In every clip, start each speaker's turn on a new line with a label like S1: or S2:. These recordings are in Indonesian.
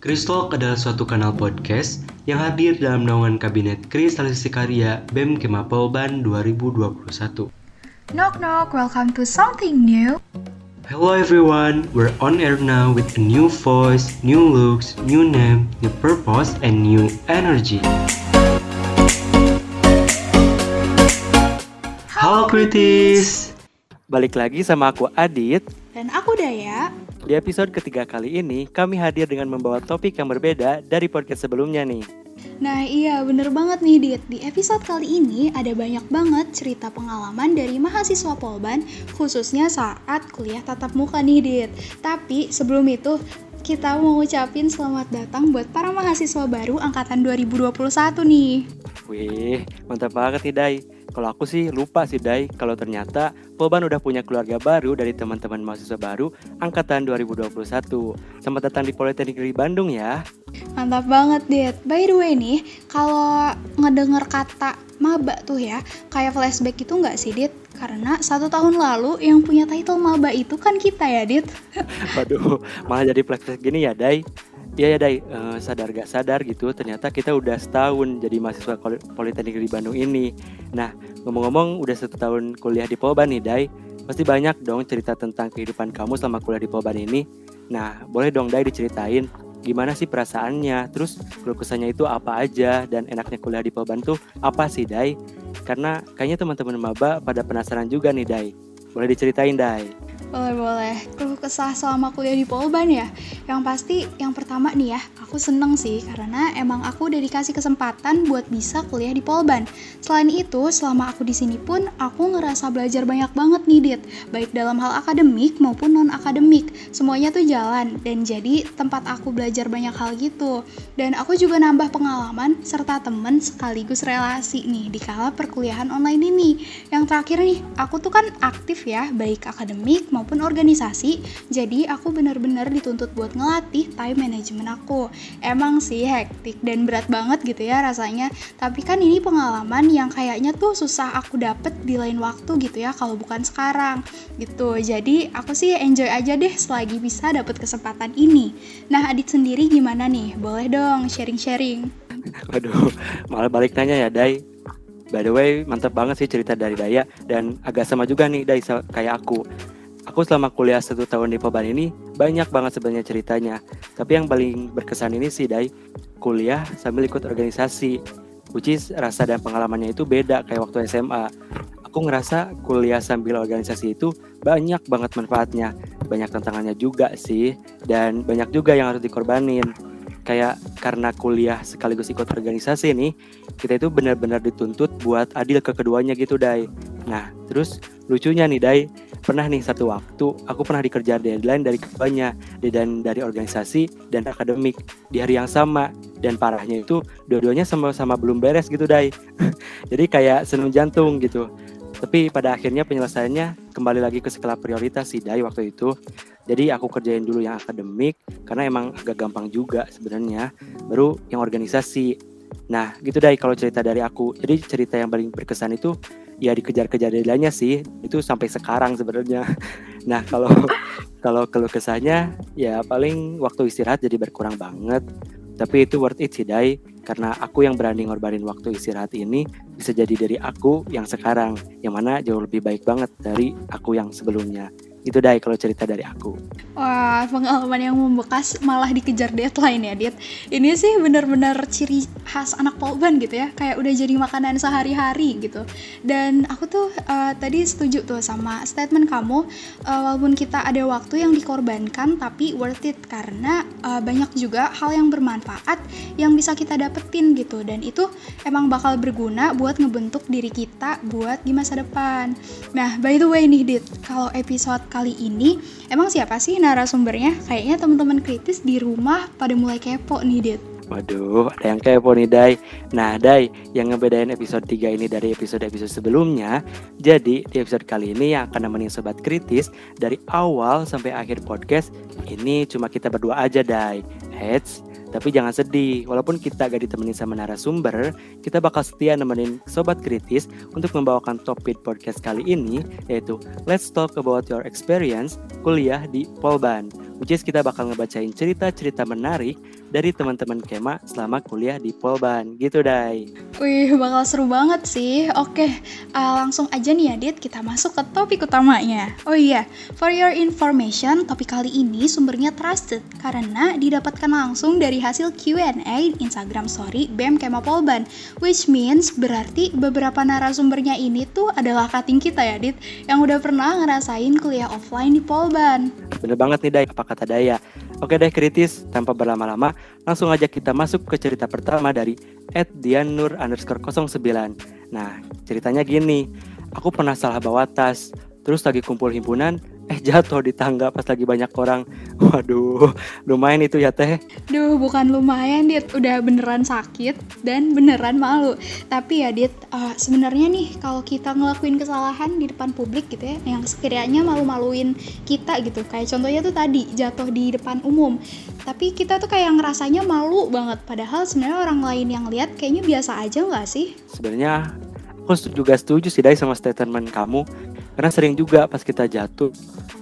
S1: Kristalk adalah suatu kanal podcast yang hadir dalam naungan Kabinet Kristalisasi Karya BEM Kemapolban 2021.
S2: Knock knock, welcome to something new.
S1: Hello everyone, we're on air now with a new voice, new looks, new name, new purpose, and new energy. Halo kritis!
S3: Balik lagi sama aku Adit.
S2: Dan aku Daya.
S3: Di episode ketiga kali ini, kami hadir dengan membawa topik yang berbeda dari podcast sebelumnya nih.
S2: Nah iya bener banget nih Dit Di episode kali ini ada banyak banget cerita pengalaman dari mahasiswa Polban Khususnya saat kuliah tatap muka nih Dit Tapi sebelum itu kita mau ngucapin selamat datang buat para mahasiswa baru angkatan 2021 nih
S3: Wih, mantap banget nih Dai. Kalau aku sih lupa sih Dai, kalau ternyata Polban udah punya keluarga baru dari teman-teman mahasiswa baru angkatan 2021. Selamat datang di Politeknik Negeri Bandung ya.
S2: Mantap banget, Dit. By the way nih, kalau ngedenger kata maba tuh ya, kayak flashback itu nggak sih, Dit? Karena satu tahun lalu yang punya title maba itu kan kita ya, Dit.
S3: Waduh, malah jadi flashback gini ya Dai. Iya ya Dai, eh, sadar gak sadar gitu, ternyata kita udah setahun jadi mahasiswa Politeknik Negeri Bandung ini. Nah, ngomong-ngomong udah satu tahun kuliah di Polban nih Dai, pasti banyak dong cerita tentang kehidupan kamu selama kuliah di Polban ini. Nah, boleh dong Dai diceritain gimana sih perasaannya, terus keluh kesahnya itu apa aja, dan enaknya kuliah di Polban tuh apa sih Dai? Karena kayaknya teman-teman maba pada penasaran juga nih Dai. Boleh diceritain Dai?
S2: Boleh-boleh. Keluh kesah selama kuliah di Polban ya. Yang pasti yang pertama nih ya, aku seneng sih karena emang aku udah dikasih kesempatan buat bisa kuliah di Polban. Selain itu, selama aku di sini pun aku ngerasa belajar banyak banget nih, Dit. Baik dalam hal akademik maupun non-akademik. Semuanya tuh jalan dan jadi tempat aku belajar banyak hal gitu. Dan aku juga nambah pengalaman serta temen sekaligus relasi nih di kala perkuliahan online ini. Yang terakhir nih, aku tuh kan aktif ya, baik akademik maupun organisasi. Jadi aku bener-bener dituntut buat ngelatih time management aku. Emang sih hektik dan berat banget gitu ya rasanya. Tapi kan ini pengalaman yang kayaknya tuh susah aku dapet di lain waktu gitu ya kalau bukan sekarang gitu. Jadi aku sih enjoy aja deh selagi bisa dapet kesempatan ini. Nah Adit sendiri gimana nih? Boleh dong sharing-sharing.
S3: Waduh, malah balik nanya ya Dai. By the way, mantap banget sih cerita dari Daya dan agak sama juga nih Dai kayak aku. Aku selama kuliah satu tahun di Poban ini banyak banget sebenarnya ceritanya. Tapi yang paling berkesan ini sih Dai, kuliah sambil ikut organisasi. Which rasa dan pengalamannya itu beda kayak waktu SMA. Aku ngerasa kuliah sambil organisasi itu banyak banget manfaatnya. Banyak tantangannya juga sih. Dan banyak juga yang harus dikorbanin kayak karena kuliah sekaligus ikut organisasi nih, kita itu benar-benar dituntut buat adil ke keduanya gitu, Dai. Nah, terus lucunya nih, Dai, pernah nih satu waktu aku pernah dikejar deadline dari keduanya, dan dari organisasi dan akademik di hari yang sama. Dan parahnya itu dua-duanya sama-sama belum beres gitu, Dai. Jadi kayak senum jantung gitu. Tapi pada akhirnya penyelesaiannya kembali lagi ke skala prioritas sih, Dai, waktu itu. Jadi aku kerjain dulu yang akademik karena emang agak gampang juga sebenarnya. Baru yang organisasi. Nah, gitu deh kalau cerita dari aku. Jadi cerita yang paling berkesan itu ya dikejar-kejar deadline-nya sih. Itu sampai sekarang sebenarnya. Nah, kalau kalau keluh kesahnya ya paling waktu istirahat jadi berkurang banget. Tapi itu worth it sih, Dai. Karena aku yang berani ngorbanin waktu istirahat ini bisa jadi dari aku yang sekarang. Yang mana jauh lebih baik banget dari aku yang sebelumnya. Itu Dai kalau cerita dari aku.
S2: Wah, pengalaman yang membekas malah dikejar deadline ya, Dit. Ini sih bener-bener ciri khas anak polban gitu ya, kayak udah jadi makanan sehari-hari gitu. Dan aku tuh eh, tadi setuju tuh sama statement kamu, eh, walaupun kita ada waktu yang dikorbankan, tapi worth it karena eh, banyak juga hal yang bermanfaat yang bisa kita dapetin gitu. Dan itu emang bakal berguna buat ngebentuk diri kita buat di masa depan. Nah, by the way nih, Dit, kalau episode kali ini emang siapa sih narasumbernya? Kayaknya teman-teman kritis di rumah pada mulai kepo nih, Dit.
S3: Waduh, ada yang kepo nih Dai. Nah Dai, yang ngebedain episode 3 ini dari episode-episode sebelumnya Jadi di episode kali ini yang akan nemenin Sobat Kritis Dari awal sampai akhir podcast Ini cuma kita berdua aja Dai Heads, Tapi jangan sedih, walaupun kita gak ditemenin sama narasumber, kita bakal setia nemenin Sobat Kritis untuk membawakan topik podcast kali ini, yaitu Let's Talk About Your Experience Kuliah di Polban. Which is kita bakal ngebacain cerita-cerita menarik dari teman-teman Kema selama kuliah di Polban. Gitu, Dai.
S2: Wih, bakal seru banget sih. Oke, uh, langsung aja nih ya, Dit. Kita masuk ke topik utamanya. Oh iya, for your information, topik kali ini sumbernya trusted karena didapatkan langsung dari hasil Q&A Instagram story BEM Kema Polban. Which means berarti beberapa narasumbernya ini tuh adalah cutting kita ya, Dit, yang udah pernah ngerasain kuliah offline di Polban.
S3: Bener banget nih, Dai. Apa kata Daya? Oke deh kritis, tanpa berlama-lama, langsung aja kita masuk ke cerita pertama dari Dianur underscore 09. Nah, ceritanya gini, aku pernah salah bawa tas, terus lagi kumpul himpunan, eh jatuh di tangga pas lagi banyak orang. Waduh, lumayan itu ya teh.
S2: Duh, bukan lumayan, Dit. Udah beneran sakit dan beneran malu. Tapi ya, Dit, uh, sebenarnya nih kalau kita ngelakuin kesalahan di depan publik gitu ya, yang sekiranya malu-maluin kita gitu. Kayak contohnya tuh tadi jatuh di depan umum. Tapi kita tuh kayak ngerasanya malu banget. Padahal sebenarnya orang lain yang lihat kayaknya biasa aja nggak sih?
S3: Sebenarnya aku juga setuju sih Dai sama statement kamu karena sering juga pas kita jatuh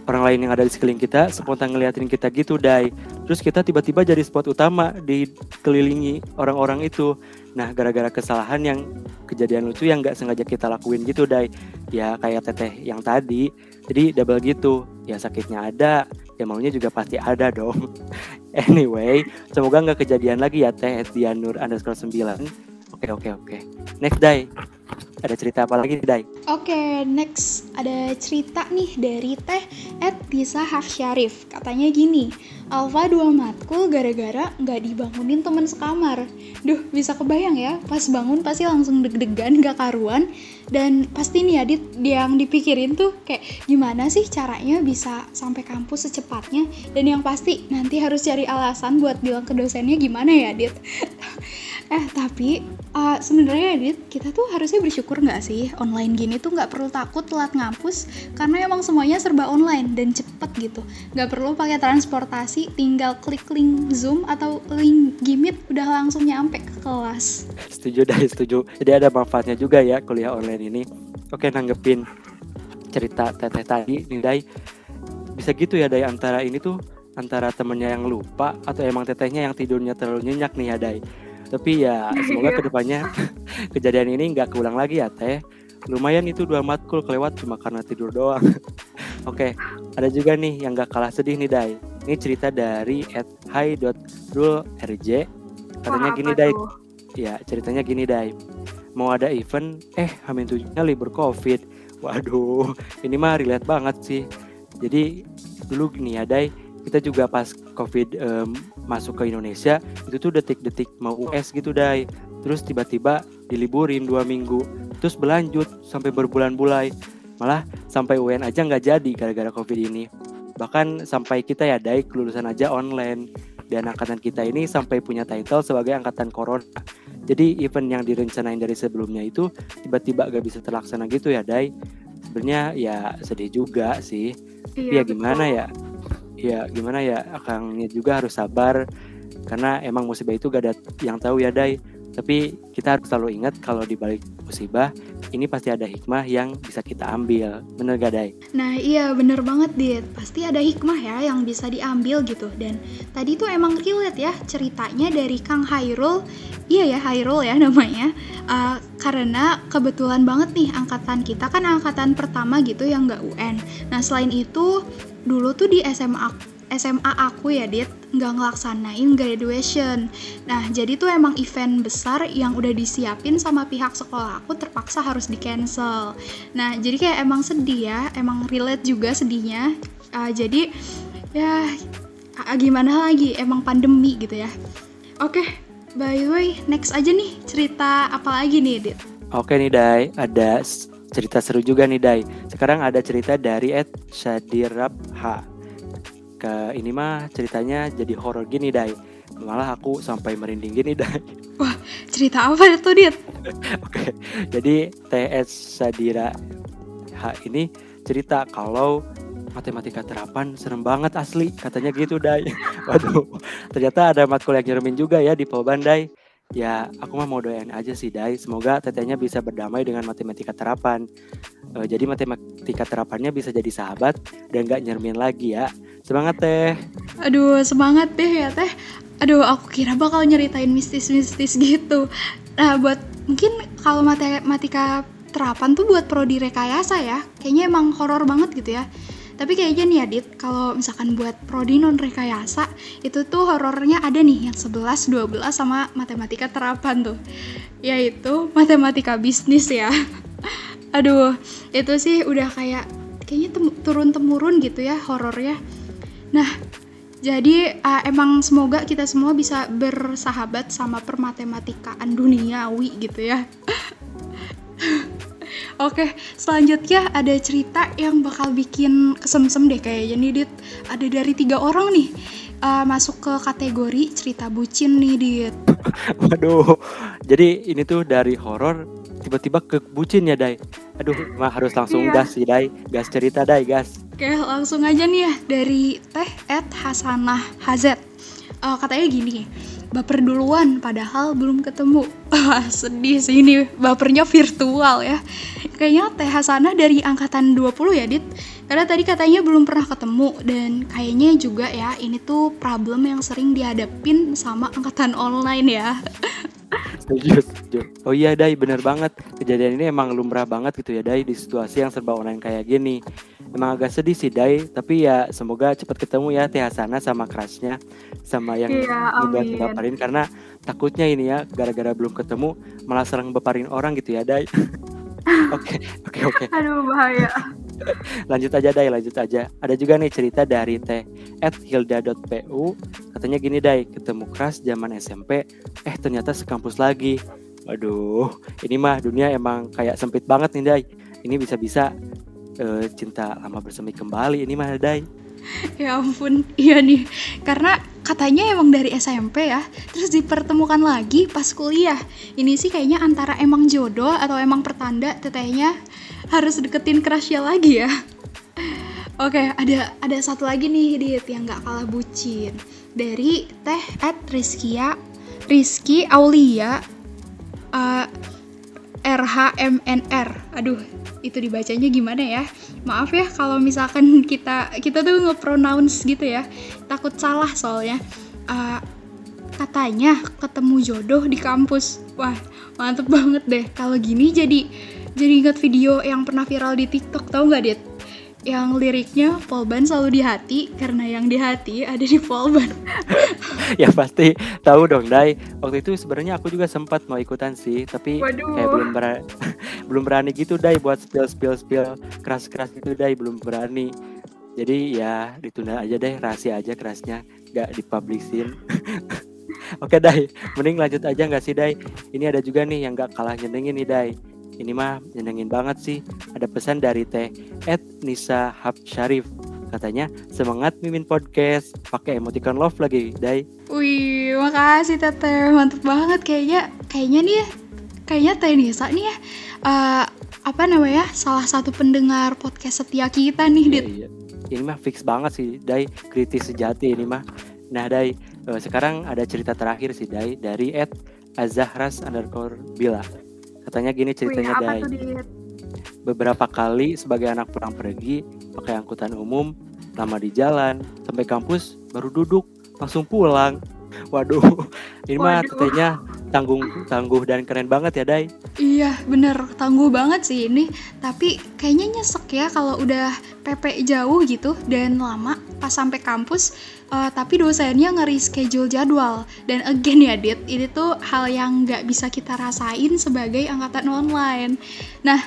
S3: orang lain yang ada di sekeliling kita spontan ngeliatin kita gitu Dai. Terus kita tiba-tiba jadi spot utama dikelilingi orang-orang itu. Nah gara-gara kesalahan yang kejadian lucu yang nggak sengaja kita lakuin gitu Dai. Ya kayak teteh yang tadi. Jadi double gitu. Ya sakitnya ada. Ya maunya juga pasti ada dong. Anyway semoga nggak kejadian lagi ya teh Dianur underscore 9 oke oke oke. Next Dai ada cerita apa lagi Dai?
S2: Oke, okay, next ada cerita nih dari Teh Ed Disa Syarif. Katanya gini, Alfa dua matkul gara-gara nggak dibangunin temen sekamar. Duh, bisa kebayang ya, pas bangun pasti langsung deg-degan gak karuan. Dan pasti nih Adit yang dipikirin tuh kayak gimana sih caranya bisa sampai kampus secepatnya. Dan yang pasti nanti harus cari alasan buat bilang ke dosennya gimana ya Adit. eh tapi uh, sebenarnya Edit kita tuh harusnya bersyukur nggak sih online gini tuh nggak perlu takut telat ngampus karena emang semuanya serba online dan cepet gitu. Nggak perlu pakai transportasi tinggal klik link zoom atau link gimit udah langsung nyampe ke kelas.
S3: Setuju dari setuju. Jadi ada manfaatnya juga ya kuliah online ini. Oke nanggepin cerita teteh tadi nih Dai. Bisa gitu ya Dai antara ini tuh antara temennya yang lupa atau emang tetehnya yang tidurnya terlalu nyenyak nih ya Dai tapi ya semoga ke depannya kejadian ini nggak keulang lagi ya teh. Lumayan itu dua matkul kelewat cuma karena tidur doang. Oke ada juga nih yang gak kalah sedih nih Dai. Ini cerita dari at hi.rulrj katanya gini Dai. ya ceritanya gini Dai. Mau ada event eh hamin tujuhnya libur covid. Waduh ini mah relate banget sih. Jadi dulu gini ya Dai kita juga pas covid um, masuk ke Indonesia itu tuh detik-detik mau US gitu dai terus tiba-tiba diliburin dua minggu terus berlanjut sampai berbulan-bulan. Malah sampai UN aja nggak jadi gara-gara covid ini. Bahkan sampai kita ya dai kelulusan aja online. Dan angkatan kita ini sampai punya title sebagai angkatan corona. Jadi event yang direncanain dari sebelumnya itu tiba-tiba gak bisa terlaksana gitu ya dai sebenarnya ya sedih juga sih. Iya, tapi ya gimana betul. ya ya gimana ya akangnya juga harus sabar. Karena emang musibah itu gak ada yang tahu ya Dai. Tapi kita harus selalu ingat kalau di balik musibah ini pasti ada hikmah yang bisa kita ambil. Bener gak Dai?
S2: Nah iya bener banget Dit. Pasti ada hikmah ya yang bisa diambil gitu. Dan tadi tuh emang relate ya ceritanya dari Kang Hairul. Iya ya Hairul ya namanya. Uh, karena kebetulan banget nih angkatan kita kan angkatan pertama gitu yang gak UN nah selain itu dulu tuh di SMA SMA aku ya Dit. Nggak ngelaksanain graduation. Nah jadi tuh emang event besar yang udah disiapin sama pihak sekolah aku terpaksa harus di cancel nah jadi kayak emang sedih ya emang relate juga sedihnya. Uh, jadi ya uh, gimana lagi? Emang pandemi gitu ya. Oke okay, by the way next aja nih cerita apa lagi nih Dit?
S3: Oke nih Dai ada cerita seru juga nih Dai. Sekarang ada cerita dari Ed Shadirab H. Ke ini mah ceritanya jadi horor gini Dai. Malah aku sampai merinding gini Dai.
S2: Wah cerita apa tuh Dit?
S3: Oke jadi TS Sadira H ini cerita kalau matematika terapan serem banget asli katanya gitu Dai. Waduh ternyata ada matkul yang nyeremin juga ya di Polban Dai ya aku mah mau doain aja sih Dai. Semoga tetehnya bisa berdamai dengan matematika terapan. E, jadi matematika terapannya bisa jadi sahabat dan gak nyermin lagi ya. Semangat teh.
S2: Aduh semangat deh ya teh. Aduh aku kira bakal nyeritain mistis-mistis gitu. Nah buat mungkin kalau matematika terapan tuh buat prodi rekayasa ya. Kayaknya emang horor banget gitu ya tapi kayaknya nih Adit kalau misalkan buat prodi non rekayasa itu tuh horornya ada nih yang 11 12 sama matematika terapan tuh. Yaitu matematika bisnis ya. Aduh itu sih udah kayak kayaknya turun temurun gitu ya horornya. Nah jadi uh, emang semoga kita semua bisa bersahabat sama permatematikaan duniawi gitu ya Oke, selanjutnya ada cerita yang bakal bikin kesemsem deh kayaknya nih Dit. Ada dari tiga orang nih uh, masuk ke kategori cerita bucin nih Dit.
S3: Waduh, jadi ini tuh dari horor tiba-tiba ke bucin ya Dai. Aduh, mah harus langsung iya. gas sih Dai. Gas cerita Dai, gas.
S2: Oke, langsung aja nih ya dari Teh Ed Hasanah Hazet. Uh, katanya gini, baper duluan padahal belum ketemu wah sedih sih ini bapernya virtual ya kayaknya Teh Hasanah dari angkatan 20 ya Dit karena tadi katanya belum pernah ketemu dan kayaknya juga ya ini tuh problem yang sering dihadapin sama angkatan online ya.
S3: Oh iya Dai, bener banget. Kejadian ini emang lumrah banget gitu ya Dai di situasi yang serba online kayak gini. Emang agak sedih sih Dai, tapi ya semoga cepat ketemu ya Teh Hasana sama crushnya sama yang
S2: iya,
S3: udah baparin karena takutnya ini ya gara-gara belum ketemu malah serang beparin orang gitu ya Dai. Oke, oke, oke.
S2: Aduh bahaya.
S3: lanjut aja Dai, lanjut aja. Ada juga nih cerita dari teh at hilda.pu. Katanya gini Dai, ketemu keras zaman SMP, eh ternyata sekampus lagi. Waduh, ini mah dunia emang kayak sempit banget nih Dai. Ini bisa-bisa uh, cinta lama bersemi kembali ini mah Dai.
S2: ya ampun, iya nih. Karena katanya emang dari SMP ya, terus dipertemukan lagi pas kuliah. Ini sih kayaknya antara emang jodoh atau emang pertanda tetehnya harus deketin crushnya lagi ya. Oke, ada ada satu lagi nih Dit yang gak kalah bucin dari Teh at Rizkia Rizky Aulia uh, RHMNR. Aduh, itu dibacanya gimana ya? Maaf ya kalau misalkan kita kita tuh nge-pronounce gitu ya. Takut salah soalnya. Uh, katanya ketemu jodoh di kampus. Wah, mantep banget deh. Kalau gini jadi jadi ingat video yang pernah viral di TikTok, tau nggak, Dit? Yang liriknya Polban selalu di hati karena yang di hati ada di Polban.
S3: ya pasti tahu dong Dai. Waktu itu sebenarnya aku juga sempat mau ikutan sih, tapi Waduh. kayak belum berani, belum berani gitu Dai buat spill spill spill keras keras gitu Dai belum berani. Jadi ya ditunda aja deh rahasia aja kerasnya, nggak dipublishin. Oke Dai, mending lanjut aja nggak sih Dai? Ini ada juga nih yang nggak kalah nyenengin nih Dai ini mah nyenengin banget sih. Ada pesan dari Teh Ed Nisa Hab Syarif. Katanya semangat mimin podcast. Pakai emoticon love lagi, Dai.
S2: Wih, makasih Teteh. Mantep banget kayaknya. Kayaknya nih ya. Kayaknya Teh Nisa nih ya. Uh, apa namanya? Salah satu pendengar podcast setia kita nih, iya, Dit. Iya.
S3: Ini mah fix banget sih, Dai. Kritis sejati ini mah. Nah, Dai, uh, sekarang ada cerita terakhir sih, Dai, dari Ed Azahras underscore Bila. Katanya gini ceritanya Wih, Dai. Beberapa kali sebagai anak pulang pergi pakai angkutan umum, lama di jalan, sampai kampus baru duduk, langsung pulang. Waduh, ini mah tetenya tanggung tangguh dan keren banget ya Dai.
S2: Iya bener tangguh banget sih ini. Tapi kayaknya nyesek ya kalau udah PP jauh gitu dan lama pas sampai kampus. Uh, tapi dosennya ngeri schedule jadwal. Dan again ya Dit, ini tuh hal yang nggak bisa kita rasain sebagai angkatan online. Nah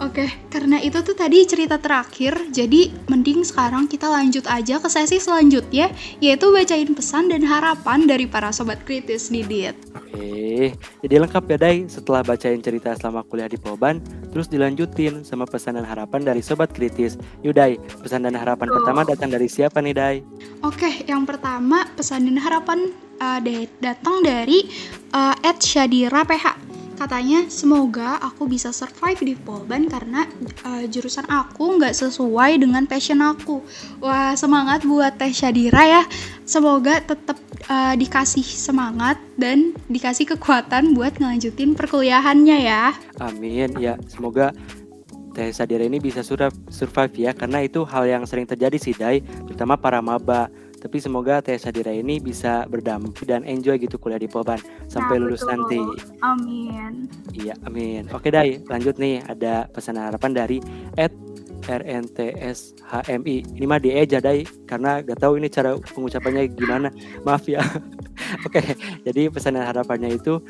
S2: Oke, karena itu tuh tadi cerita terakhir, jadi mending sekarang kita lanjut aja ke sesi selanjutnya, yaitu bacain pesan dan harapan dari para sobat kritis nih, Dit.
S3: Oke, jadi lengkap ya, Dai. Setelah bacain cerita selama kuliah di Polban, terus dilanjutin sama pesan dan harapan dari sobat kritis. Yuk, Dai, pesan dan harapan oh. pertama datang dari siapa nih, Dai?
S2: Oke, yang pertama pesan dan harapan uh, datang dari uh, Ed Syadira PH Katanya semoga aku bisa survive di Polban karena uh, jurusan aku nggak sesuai dengan passion aku. Wah semangat buat Teh Syadira ya. Semoga tetap uh, dikasih semangat dan dikasih kekuatan buat ngelanjutin perkuliahannya ya.
S3: Amin ya semoga Teh Syadira ini bisa survive ya karena itu hal yang sering terjadi sih Dai terutama para maba tapi semoga Teh Sadira ini bisa berdamai dan enjoy gitu kuliah di Polban sampai nah, lulus betul. nanti.
S2: Amin.
S3: Iya, amin. Oke, Dai, lanjut nih ada pesan harapan dari Ed RNTSHMI. Ini mah di aja Dai karena gak tahu ini cara pengucapannya gimana. Maaf ya. Oke, jadi pesan harapannya itu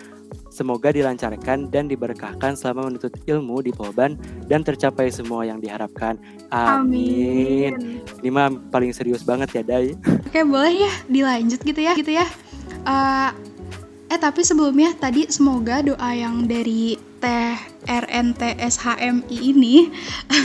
S3: Semoga dilancarkan dan diberkahkan selama menuntut ilmu di Polban dan tercapai semua yang diharapkan. Amin. Amin. Ini mah paling serius banget ya, Dai.
S2: Oke, boleh ya dilanjut gitu ya, gitu ya. Uh, eh tapi sebelumnya tadi semoga doa yang dari Teh RNTSHMI ini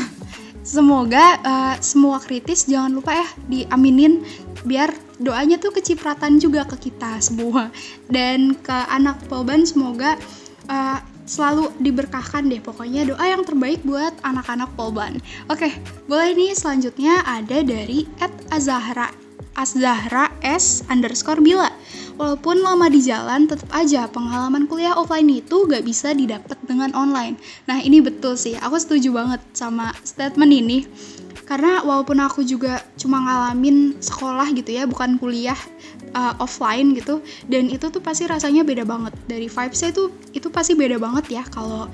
S2: semoga uh, semua kritis jangan lupa ya diaminin biar doanya tuh kecipratan juga ke kita semua dan ke anak Polban semoga uh, selalu diberkahkan deh pokoknya doa yang terbaik buat anak-anak Polban. Oke, boleh nih selanjutnya ada dari Ed Azahra Azahra S underscore Bila. Walaupun lama di jalan, tetap aja pengalaman kuliah offline itu gak bisa didapat dengan online. Nah ini betul sih, aku setuju banget sama statement ini. Karena walaupun aku juga cuma ngalamin sekolah gitu ya bukan kuliah uh, offline gitu dan itu tuh pasti rasanya beda banget. Dari vibesnya itu itu pasti beda banget ya kalau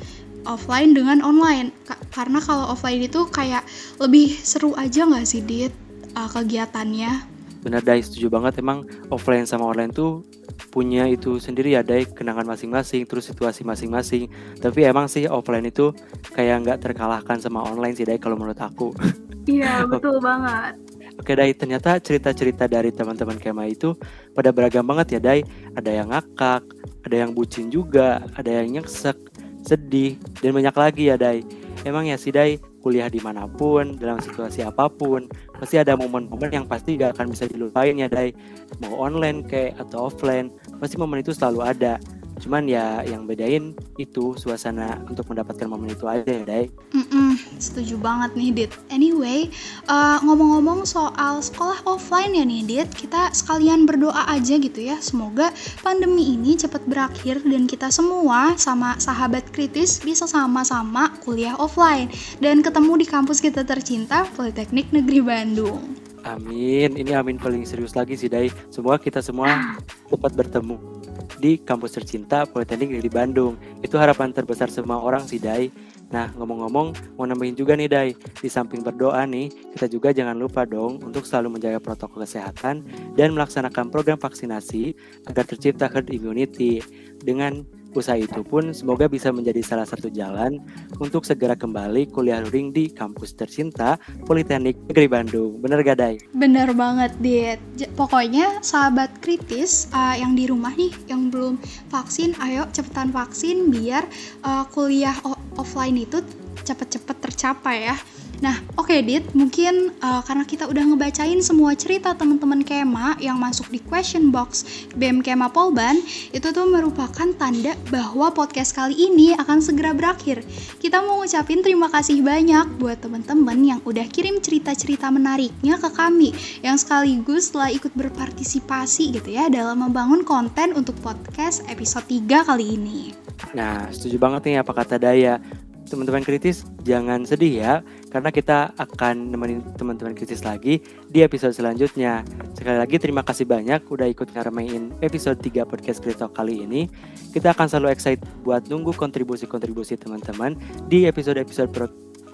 S2: offline dengan online. Ka karena kalau offline itu kayak lebih seru aja nggak sih dit uh, kegiatannya
S3: benar Dai setuju banget emang offline sama online tuh punya itu sendiri ya Dai kenangan masing-masing terus situasi masing-masing tapi emang sih offline itu kayak nggak terkalahkan sama online sih Dai kalau menurut aku
S2: Iya, betul banget.
S3: Oke Dai, ternyata cerita-cerita dari teman-teman Kema itu pada beragam banget ya Dai. Ada yang ngakak, ada yang bucin juga, ada yang nyesek, sedih, dan banyak lagi ya Dai. Emang ya si Dai, kuliah di mana pun, dalam situasi apa pun, pasti ada momen-momen yang pasti gak akan bisa dilupain ya Dai. Mau online kayak atau offline, pasti momen itu selalu ada. Cuman ya yang bedain itu suasana untuk mendapatkan momen itu aja ya, Dai.
S2: Mm-mm, setuju banget nih, Dit. Anyway, uh, ngomong-ngomong soal sekolah offline ya nih, Dit, kita sekalian berdoa aja gitu ya. Semoga pandemi ini cepat berakhir dan kita semua sama sahabat kritis bisa sama-sama kuliah offline dan ketemu di kampus kita tercinta Politeknik Negeri Bandung.
S3: Amin. Ini amin paling serius lagi sih, Dai. Semoga kita semua cepat bertemu di kampus tercinta Politeknik di Bandung. Itu harapan terbesar semua orang sih, Dai. Nah, ngomong-ngomong, mau nambahin juga nih, Dai. Di samping berdoa nih, kita juga jangan lupa dong untuk selalu menjaga protokol kesehatan dan melaksanakan program vaksinasi agar tercipta herd immunity dengan Usaha itu pun semoga bisa menjadi salah satu jalan untuk segera kembali kuliah luring di kampus tercinta Politeknik Negeri Bandung. Bener gak, Dai?
S2: Bener banget, Dit. Pokoknya sahabat kritis uh, yang di rumah nih, yang belum vaksin, ayo cepetan vaksin biar uh, kuliah offline itu cepet-cepet tercapai ya. Nah, oke okay, Dit, mungkin uh, karena kita udah ngebacain semua cerita teman-teman Kema yang masuk di question box BM Kema Polban, itu tuh merupakan tanda bahwa podcast kali ini akan segera berakhir. Kita mau ngucapin terima kasih banyak buat teman-teman yang udah kirim cerita-cerita menariknya ke kami, yang sekaligus telah ikut berpartisipasi gitu ya dalam membangun konten untuk podcast episode 3 kali ini.
S3: Nah, setuju banget nih apa kata Daya teman-teman kritis jangan sedih ya karena kita akan nemenin teman-teman kritis lagi di episode selanjutnya. Sekali lagi terima kasih banyak udah ikut ngaramein episode 3 podcast Krito kali ini. Kita akan selalu excited buat nunggu kontribusi-kontribusi teman-teman di episode-episode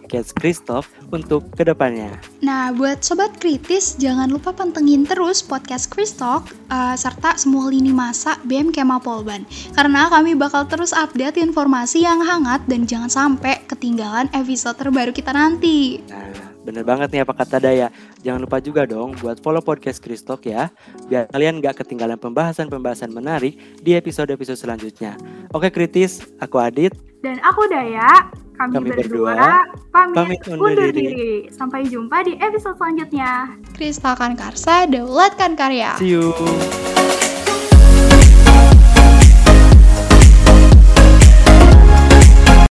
S3: podcast Christoph untuk ke depannya.
S2: Nah, buat sobat kritis, jangan lupa pantengin terus podcast Christoph uh, serta semua lini masa BM Kema Polban. Karena kami bakal terus update informasi yang hangat dan jangan sampai ketinggalan episode terbaru kita nanti.
S3: Nah, bener banget nih apa kata Daya. Jangan lupa juga dong buat follow podcast Kristok ya, biar kalian gak ketinggalan pembahasan-pembahasan menarik di episode-episode selanjutnya. Oke kritis, aku Adit.
S2: Dan aku Daya kami, kami berdua, berdua pamit, pamit undur, undur diri. diri. Sampai jumpa di episode selanjutnya. Kristalkan Karsa, daulatkan karya.
S3: See you.